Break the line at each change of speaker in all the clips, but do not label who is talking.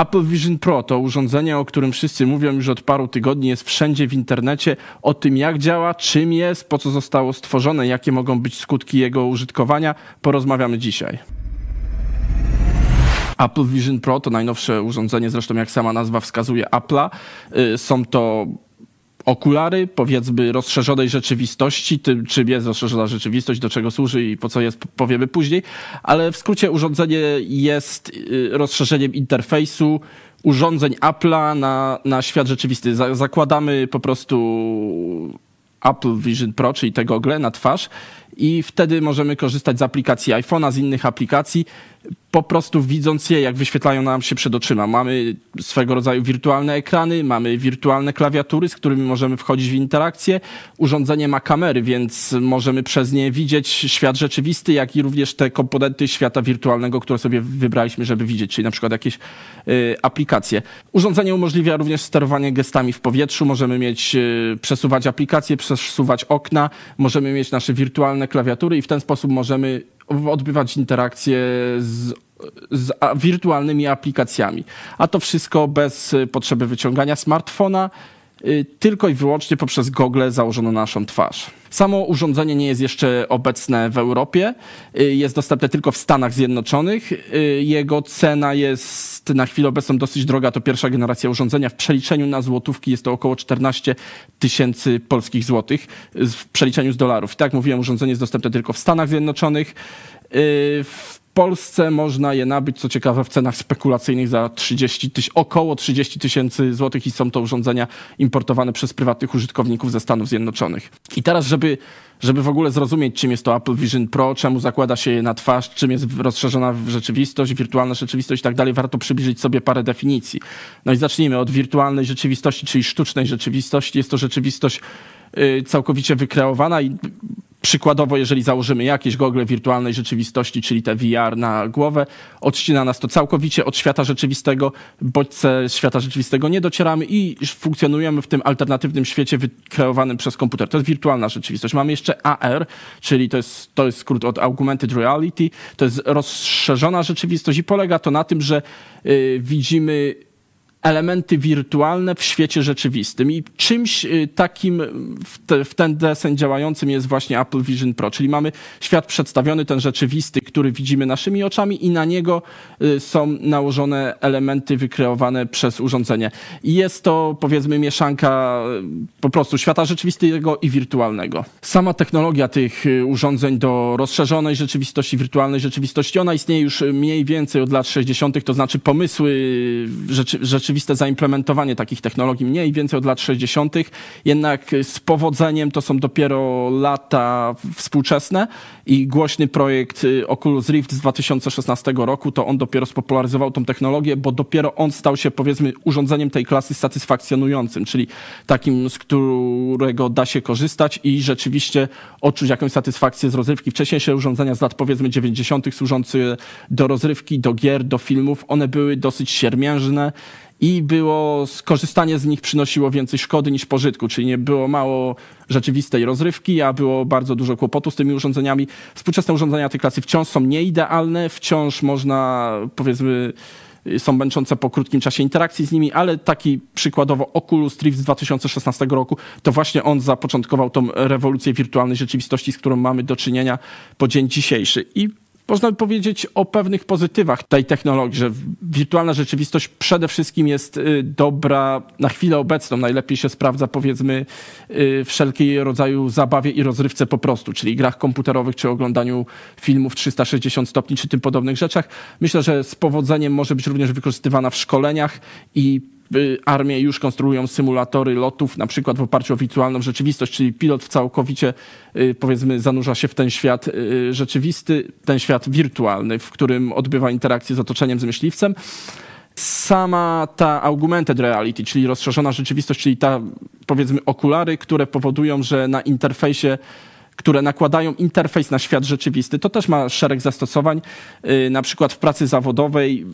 Apple Vision Pro to urządzenie, o którym wszyscy mówią już od paru tygodni, jest wszędzie w internecie. O tym, jak działa, czym jest, po co zostało stworzone, jakie mogą być skutki jego użytkowania, porozmawiamy dzisiaj. Apple Vision Pro to najnowsze urządzenie, zresztą jak sama nazwa wskazuje Apple'a. Y, są to okulary, powiedzmy, rozszerzonej rzeczywistości, tym, czym jest rozszerzona rzeczywistość, do czego służy i po co jest, powiemy później, ale w skrócie urządzenie jest y, rozszerzeniem interfejsu urządzeń Apple'a na, na świat rzeczywisty. Zakładamy po prostu Apple Vision Pro, czyli te gogle na twarz i wtedy możemy korzystać z aplikacji iPhone'a, z innych aplikacji, po prostu widząc je, jak wyświetlają nam się przed oczyma. Mamy swego rodzaju wirtualne ekrany, mamy wirtualne klawiatury, z którymi możemy wchodzić w interakcję. Urządzenie ma kamery, więc możemy przez nie widzieć świat rzeczywisty, jak i również te komponenty świata wirtualnego, które sobie wybraliśmy, żeby widzieć, czyli na przykład jakieś y, aplikacje. Urządzenie umożliwia również sterowanie gestami w powietrzu. Możemy mieć, y, przesuwać aplikacje, przesuwać okna, możemy mieć nasze wirtualne klawiatury i w ten sposób możemy odbywać interakcje z, z wirtualnymi aplikacjami. A to wszystko bez potrzeby wyciągania smartfona, y, tylko i wyłącznie poprzez gogle założone na naszą twarz. Samo urządzenie nie jest jeszcze obecne w Europie, y, jest dostępne tylko w Stanach Zjednoczonych. Y, jego cena jest na chwilę obecną dosyć droga, to pierwsza generacja urządzenia. W przeliczeniu na złotówki jest to około 14 tysięcy polskich złotych w przeliczeniu z dolarów. Tak jak mówiłem, urządzenie jest dostępne tylko w Stanach Zjednoczonych. Y, w Polsce można je nabyć, co ciekawe, w cenach spekulacyjnych za 30 tyś, około 30 tysięcy złotych i są to urządzenia importowane przez prywatnych użytkowników ze Stanów Zjednoczonych. I teraz, żeby, żeby w ogóle zrozumieć, czym jest to Apple Vision Pro, czemu zakłada się je na twarz, czym jest rozszerzona rzeczywistość, wirtualna rzeczywistość i tak dalej, warto przybliżyć sobie parę definicji. No i zacznijmy od wirtualnej rzeczywistości, czyli sztucznej rzeczywistości. Jest to rzeczywistość y, całkowicie wykreowana i Przykładowo, jeżeli założymy jakieś gogle wirtualnej rzeczywistości, czyli te VR na głowę, odcina nas to całkowicie od świata rzeczywistego, bodźce świata rzeczywistego nie docieramy i funkcjonujemy w tym alternatywnym świecie wykreowanym przez komputer. To jest wirtualna rzeczywistość. Mamy jeszcze AR, czyli to jest, to jest skrót od Augmented Reality, to jest rozszerzona rzeczywistość i polega to na tym, że yy, widzimy elementy wirtualne w świecie rzeczywistym. I czymś y, takim w, te, w, ten deseń działającym jest właśnie Apple Vision Pro, czyli mamy świat przedstawiony, ten rzeczywisty, który widzimy naszymi oczami i na niego y, są nałożone elementy wykreowane przez urządzenie. I jest to powiedzmy mieszanka y, po prostu świata rzeczywistego i wirtualnego. Sama technologia tych urządzeń do rozszerzonej rzeczywistości, wirtualnej rzeczywistości, ona istnieje już mniej więcej od lat 60., to znaczy pomysły rzeczy, rzeczywistości rzeczywiste zaimplementowanie takich technologii mniej więcej od lat 60., jednak z powodzeniem to są dopiero lata współczesne i głośny projekt y, Oculus Rift z 2016 roku, to on dopiero spopularyzował tą technologię, bo dopiero on stał się powiedzmy urządzeniem tej klasy satysfakcjonującym, czyli takim, z którego da się korzystać i rzeczywiście odczuć jakąś satysfakcję z rozrywki. Wcześniejsze urządzenia z lat powiedzmy 90. służące do rozrywki, do gier, do filmów, one były dosyć siermiężne i było skorzystanie z nich przynosiło więcej szkody niż pożytku, czyli nie było mało rzeczywistej rozrywki, a było bardzo dużo kłopotu z tymi urządzeniami. Współczesne urządzenia tej klasy wciąż są nieidealne, wciąż można powiedzmy są męczące po krótkim czasie interakcji z nimi, ale taki przykładowo Oculus Rift z 2016 roku, to właśnie on zapoczątkował tą rewolucję wirtualnej rzeczywistości, z którą mamy do czynienia po dzień dzisiejszy. I można powiedzieć o pewnych pozytywach tej technologii, że wirtualna rzeczywistość przede wszystkim jest y, dobra na chwilę obecną. Najlepiej się sprawdza powiedzmy y, wszelkiej rodzaju zabawie i rozrywce po prostu, czyli grach komputerowych, czy oglądaniu filmów 360 stopni, czy tym podobnych rzeczach. Myślę, że z powodzeniem może być również wykorzystywana w szkoleniach i armie już konstruują symulatory lotów, na przykład w oparciu o wirtualną rzeczywistość, czyli pilot całkowicie, y, powiedzmy, zanurza się w ten świat y, rzeczywisty, ten świat wirtualny, w którym odbywa interakcję z otoczeniem, z myśliwcem. Sama ta augmented reality, czyli rozszerzona rzeczywistość, czyli ta, powiedzmy, okulary, które powodują, że na interfejsie które nakładają interfejs na świat rzeczywisty. To też ma szereg zastosowań, na przykład w pracy zawodowej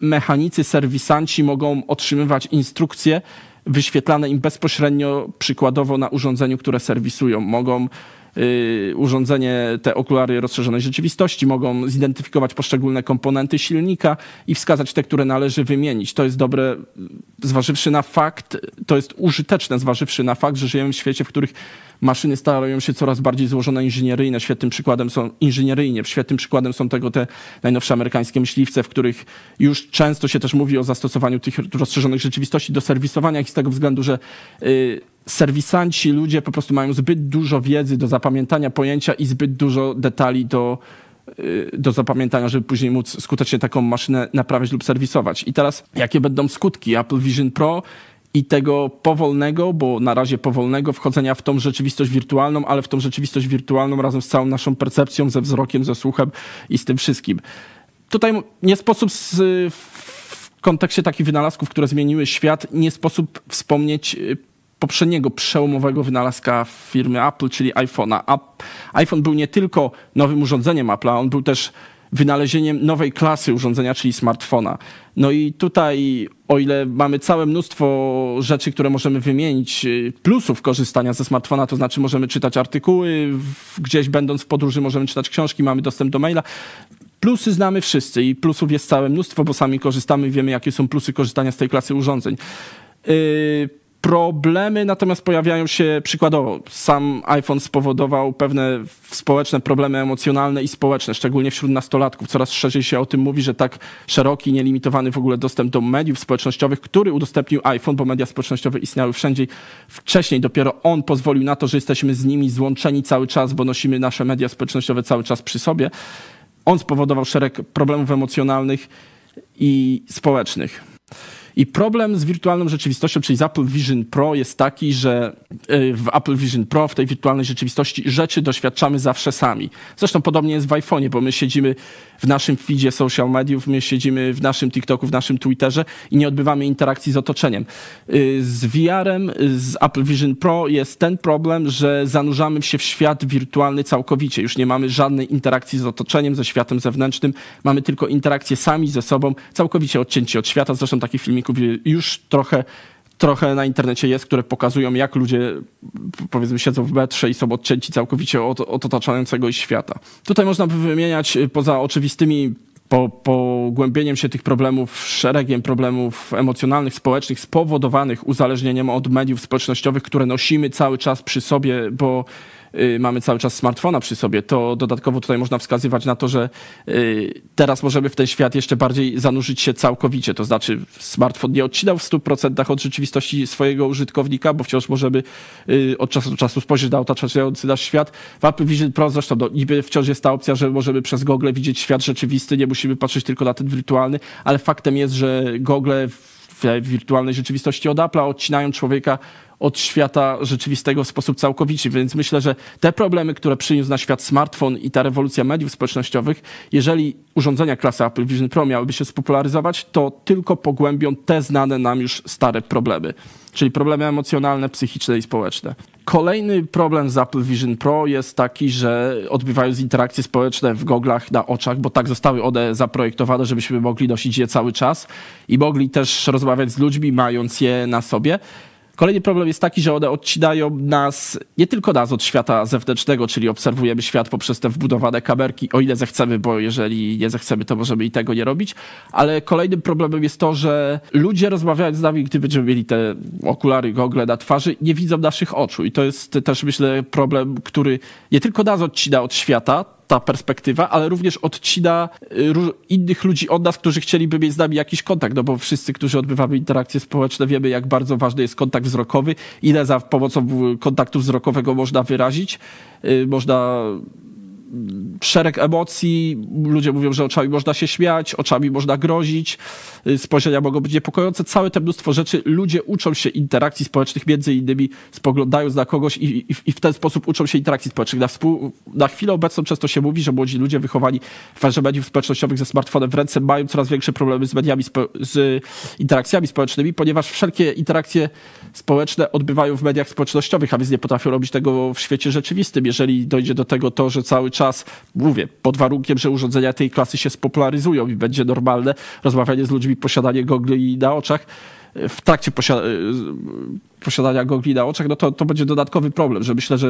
mechanicy, serwisanci mogą otrzymywać instrukcje wyświetlane im bezpośrednio, przykładowo na urządzeniu, które serwisują. Mogą urządzenie, te okulary rozszerzonej rzeczywistości, mogą zidentyfikować poszczególne komponenty silnika i wskazać te, które należy wymienić. To jest dobre, zważywszy na fakt, to jest użyteczne, zważywszy na fakt, że żyjemy w świecie, w których maszyny starają się coraz bardziej złożone inżynieryjne. Świetnym przykładem są inżynieryjnie. Świetnym przykładem są tego te najnowsze amerykańskie myśliwce, w których już często się też mówi o zastosowaniu tych rozszerzonych rzeczywistości do serwisowania ich z tego względu, że yy, serwisanci, ludzie po prostu mają zbyt dużo wiedzy do zapamiętania pojęcia i zbyt dużo detali do, y, do zapamiętania, żeby później móc skutecznie taką maszynę naprawiać lub serwisować. I teraz, jakie będą skutki Apple Vision Pro i tego powolnego, bo na razie powolnego wchodzenia w tą rzeczywistość wirtualną, ale w tą rzeczywistość wirtualną razem z całą naszą percepcją, ze wzrokiem, ze słuchem i z tym wszystkim. Tutaj nie sposób z, w kontekście takich wynalazków, które zmieniły świat, nie sposób wspomnieć y, poprzedniego przełomowego wynalazka firmy Apple, czyli iPhone'a. iPhone był nie tylko nowym urządzeniem Apple'a, on był też wynalezieniem nowej klasy urządzenia, czyli smartfona. No i tutaj, o ile mamy całe mnóstwo rzeczy, które możemy wymienić, y, plusów korzystania ze smartfona, to znaczy możemy czytać artykuły, gdzieś będąc w podróży możemy czytać książki, mamy dostęp do maila. Plusy znamy wszyscy i plusów jest całe mnóstwo, bo sami korzystamy, wiemy jakie są plusy korzystania z tej klasy urządzeń. Yy, Problemy natomiast pojawiają się przykładowo. Sam iPhone spowodował pewne społeczne problemy emocjonalne i społeczne, szczególnie wśród nastolatków. Coraz szerzej się o tym mówi, że tak szeroki, nielimitowany w ogóle dostęp do mediów społecznościowych, który udostępnił iPhone, bo media społecznościowe istniały wszędzie. Wcześniej dopiero on pozwolił na to, że jesteśmy z nimi złączeni cały czas, bo nosimy nasze media społecznościowe cały czas przy sobie. On spowodował szereg problemów emocjonalnych i społecznych. I problem z wirtualną rzeczywistością, czyli z Apple Vision Pro jest taki, że y, w Apple Vision Pro, w tej wirtualnej rzeczywistości rzeczy doświadczamy zawsze sami. Zresztą podobnie jest w iPhone'ie, bo my siedzimy w naszym feedzie social mediów, my siedzimy w naszym TikToku, w naszym Twitterze i nie odbywamy interakcji z otoczeniem. Y, z VR-em, z Apple Vision Pro jest ten problem, że zanurzamy się w świat wirtualny całkowicie. Już nie mamy żadnej interakcji z otoczeniem, ze światem zewnętrznym. Mamy tylko interakcję sami ze sobą, całkowicie odcięci od świata. Zresztą takich filmików już trochę trochę na internecie jest, które pokazują, jak ludzie powiedzmy siedzą w metrze i są odcięci całkowicie od, od otaczającego ich świata. Tutaj można by wymieniać y, poza oczywistymi po, pogłębieniem się tych problemów szeregiem problemów emocjonalnych, społecznych spowodowanych uzależnieniem od mediów społecznościowych, które nosimy cały czas przy sobie, bo mamy cały czas smartfona przy sobie, to dodatkowo tutaj można wskazywać na to, że y, teraz możemy w ten świat jeszcze bardziej zanurzyć się całkowicie. To znaczy smartfon nie odcinał w 100% od rzeczywistości swojego użytkownika, bo wciąż możemy y, od czasu do czasu spojrzeć na otaczający nasz świat. W Apple Vision Pro zresztą no, niby wciąż jest ta opcja, że możemy przez Google widzieć świat rzeczywisty, nie musimy patrzeć tylko na ten wirtualny, ale faktem jest, że Google w wirtualnej rzeczywistości od Apple'a odcinają człowieka od świata rzeczywistego w sposób całkowity. Więc myślę, że te problemy, które przyniósł na świat smartfon i ta rewolucja mediów społecznościowych, jeżeli urządzenia klasy Apple Vision Pro miałyby się spopularyzować, to tylko pogłębią te znane nam już stare problemy, czyli problemy emocjonalne, psychiczne i społeczne. Kolejny problem z Apple Vision Pro jest taki, że odbywają się interakcje społeczne w goglach na oczach, bo tak zostały one zaprojektowane, żebyśmy mogli nosić je cały czas i mogli też rozmawiać z ludźmi, mając je na sobie. Kolejny problem jest taki, że one odcinają nas, nie tylko nas od świata zewnętrznego, czyli obserwujemy świat poprzez te wbudowane kamerki, o ile zechcemy, bo jeżeli nie zechcemy, to możemy i tego nie robić. Ale kolejnym problemem jest to, że ludzie rozmawiając z nami, gdy będziemy mieli te okulary, gogle na twarzy, nie widzą naszych oczu. I to jest też, myślę, problem, który nie tylko nas odcina od świata, ta perspektywa, ale również odcina y, innych ludzi od nas, którzy chcieliby mieć z nami jakiś kontakt, no bo wszyscy, którzy odbywamy interakcje społeczne, wiemy, jak bardzo ważny jest kontakt wzrokowy, ile za pomocą kontaktu wzrokowego można wyrazić, y, można szereg emocji. Ludzie mówią, że oczami można się śmiać, oczami można grozić, y, spojrzenia mogą być niepokojące. Całe te mnóstwo rzeczy. Ludzie uczą się interakcji społecznych, między innymi spoglądając na kogoś i, i, i w ten sposób uczą się interakcji społecznych. Na, współ, na chwilę obecną często się mówi, że młodzi ludzie wychowani w fazie mediów społecznościowych ze smartfonem w ręce mają coraz większe problemy z mediami, z interakcjami społecznymi, ponieważ wszelkie interakcje społeczne odbywają w mediach społecznościowych, a więc nie potrafią robić tego w świecie rzeczywistym. Jeżeli dojdzie do tego to, że cały czas, mówię, pod warunkiem, że urządzenia tej klasy się spopularyzują i będzie normalne rozmawianie z ludźmi, posiadanie gogli na oczach, w trakcie, posiadania gogli na oczach, no to, to będzie dodatkowy problem, że myślę, że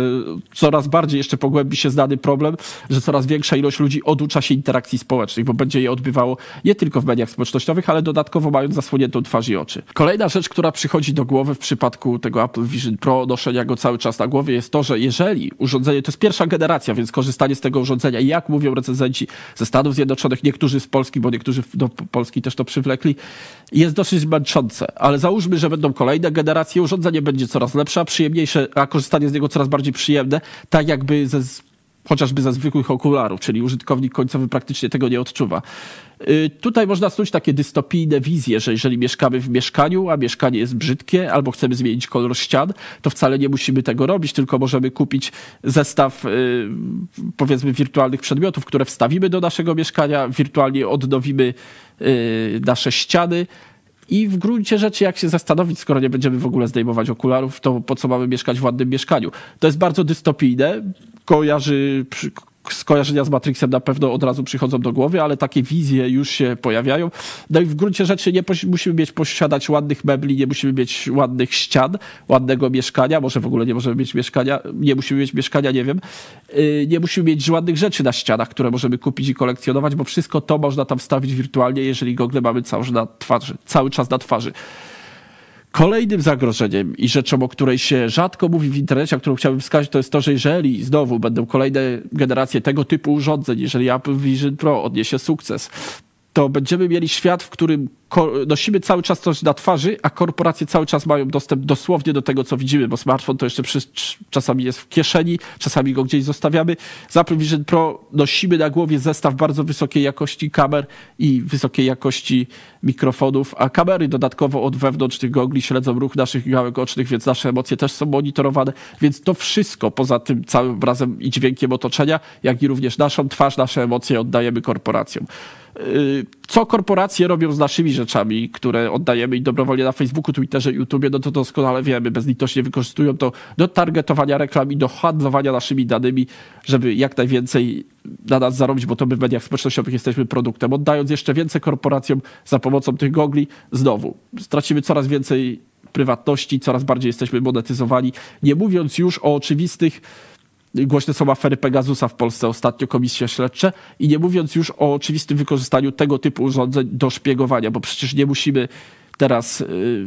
coraz bardziej jeszcze pogłębi się znany problem, że coraz większa ilość ludzi oducza się interakcji społecznych, bo będzie je odbywało nie tylko w mediach społecznościowych, ale dodatkowo mając zasłoniętą twarz i oczy. Kolejna rzecz, która przychodzi do głowy w przypadku tego Apple Vision Pro, noszenia go cały czas na głowie, jest to, że jeżeli urządzenie, to jest pierwsza generacja, więc korzystanie z tego urządzenia, jak mówią recenzenci ze Stanów Zjednoczonych, niektórzy z Polski, bo niektórzy do Polski też to przywlekli, jest dosyć męczące. Ale załóżmy, że będą kolejne generacje, urządzenie będzie coraz lepsze, przyjemniejsze, a korzystanie z niego coraz bardziej przyjemne, tak jakby ze chociażby ze zwykłych okularów, czyli użytkownik końcowy praktycznie tego nie odczuwa. Y, tutaj można snuć takie dystopijne wizje, że jeżeli mieszkamy w mieszkaniu, a mieszkanie jest brzydkie, albo chcemy zmienić kolor ścian, to wcale nie musimy tego robić, tylko możemy kupić zestaw y, powiedzmy wirtualnych przedmiotów, które wstawimy do naszego mieszkania, wirtualnie odnowimy y, nasze ściany, i w gruncie rzeczy, jak się zastanowić, skoro nie będziemy w ogóle zdejmować okularów, to po co mamy mieszkać w ładnym mieszkaniu? To jest bardzo dystopijne. Kojarzy, skojarzenia z Matrixem na pewno od razu przychodzą do głowy, ale takie wizje już się pojawiają. No i w gruncie rzeczy nie musimy mieć posiadać ładnych mebli, nie musimy mieć ładnych ścian, ładnego mieszkania, może w ogóle nie możemy mieć mieszkania, nie musimy mieć mieszkania, nie wiem. Y, nie musimy mieć ładnych rzeczy na ścianach, które możemy kupić i kolekcjonować, bo wszystko to można tam wstawić wirtualnie, jeżeli gogle mamy cały, na twarzy, cały czas na twarzy. Kolejnym zagrożeniem i rzeczą, o której się rzadko mówi w internecie, a którą chciałbym wskazać, to jest to, że jeżeli znowu będą kolejne generacje tego typu urządzeń, jeżeli Apple Vision Pro odniesie sukces, to będziemy mieli świat, w którym nosimy cały czas coś na twarzy, a korporacje cały czas mają dostęp dosłownie do tego, co widzimy, bo smartfon to jeszcze przy, czasami jest w kieszeni, czasami go gdzieś zostawiamy. Z Apple Vision Pro nosimy na głowie zestaw bardzo wysokiej jakości kamer i wysokiej jakości mikrofonów, a kamery dodatkowo od wewnątrz tych gogli śledzą ruch naszych gałek ocznych, więc nasze emocje też są monitorowane, więc to wszystko poza tym całym obrazem i dźwiękiem otoczenia, jak i również naszą twarz, nasze emocje oddajemy korporacjom. Y, co korporacje robią z naszymi rzeczami, które oddajemy i dobrowolnie na Facebooku, Twitterze, YouTubie, no to doskonale wiemy, bezlitośnie wykorzystują to do targetowania reklam i do handlowania naszymi danymi, żeby jak najwięcej na nas zarobić, bo to my w mediach społecznościowych jesteśmy produktem. Oddając jeszcze więcej korporacjom za pomocą tych gogli, znowu stracimy coraz więcej prywatności, coraz bardziej jesteśmy monetyzowani, nie mówiąc już o oczywistych Głośne są afery Pegasusa w Polsce ostatnio, komisje śledcze. I nie mówiąc już o oczywistym wykorzystaniu tego typu urządzeń do szpiegowania, bo przecież nie musimy teraz y,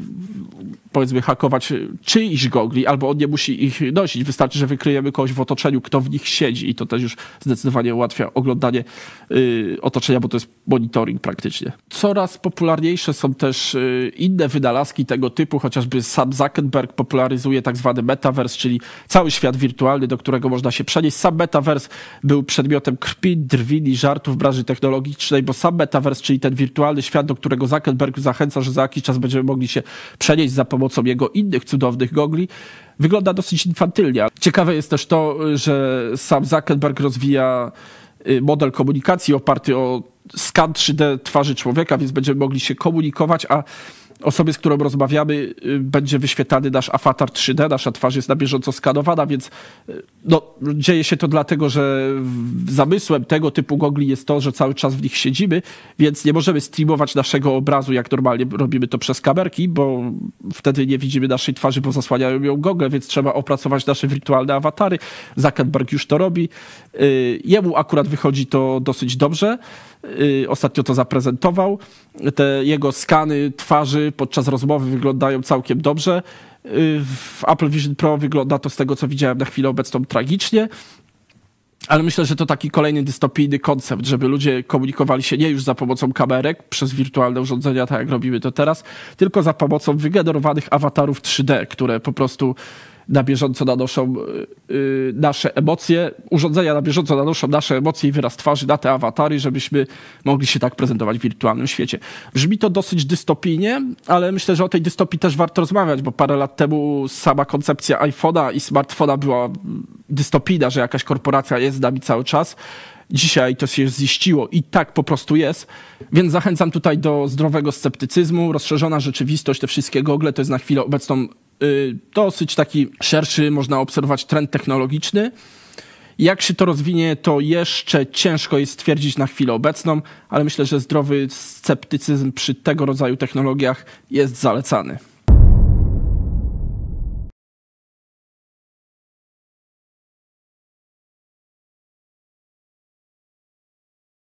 powiedzmy hakować czyjś gogli, albo on nie musi ich nosić. Wystarczy, że wykryjemy kogoś w otoczeniu, kto w nich siedzi i to też już zdecydowanie ułatwia oglądanie y, otoczenia, bo to jest monitoring praktycznie. Coraz popularniejsze są też y, inne wynalazki tego typu, chociażby sam Zuckerberg popularyzuje tak zwany metaverse, czyli cały świat wirtualny, do którego można się przenieść. Sam metaverse był przedmiotem krwi, drwin i żartów w branży technologicznej, bo sam metaverse, czyli ten wirtualny świat, do którego Zuckerberg zachęca, że za jakiś czas będziemy mogli się przenieść za pomocą jego innych cudownych gogli, wygląda dosyć infantylnie. Ciekawe jest też to, że sam Zuckerberg rozwija y, model komunikacji oparty o skan 3D twarzy człowieka, więc będziemy mogli się komunikować, a osobie, z którą rozmawiamy, y, będzie wyświetlany nasz awatar 3D, nasza twarz jest na bieżąco skanowana, więc y, no, dzieje się to dlatego, że zamysłem tego typu gogli jest to, że cały czas w nich siedzimy, więc nie możemy streamować naszego obrazu, jak normalnie robimy to przez kamerki, bo wtedy nie widzimy naszej twarzy, bo zasłaniają ją gogle, więc trzeba opracować nasze wirtualne awatary. Zuckerberg już to robi. Y, jemu akurat wychodzi to dosyć dobrze. Ostatnio to zaprezentował. Te jego skany twarzy podczas rozmowy wyglądają całkiem dobrze. W Apple Vision Pro wygląda to z tego, co widziałem na chwilę obecną tragicznie. Ale myślę, że to taki kolejny dystopijny koncept, żeby ludzie komunikowali się nie już za pomocą kamerek przez wirtualne urządzenia, tak jak robimy to teraz, tylko za pomocą wygenerowanych awatarów 3D, które po prostu na bieżąco nanoszą y, y, nasze emocje, urządzenia na bieżąco nanoszą nasze emocje i wyraz twarzy na te awatary, żebyśmy mogli się tak prezentować w wirtualnym świecie. Brzmi to dosyć dystopijnie, ale myślę, że o tej dystopii też warto rozmawiać, bo parę lat temu sama koncepcja iPhone'a i smartfona była dystopijna, że jakaś korporacja jest z nami cały czas. Dzisiaj to się ziściło i tak po prostu jest. Więc zachęcam tutaj do zdrowego sceptycyzmu. Rozszerzona rzeczywistość, te wszystkie gogle to jest na chwilę obecną dosyć taki szerszy, można obserwować trend technologiczny. Jak się to rozwinie, to jeszcze ciężko jest stwierdzić na chwilę obecną, ale myślę, że zdrowy sceptycyzm przy tego rodzaju technologiach jest zalecany.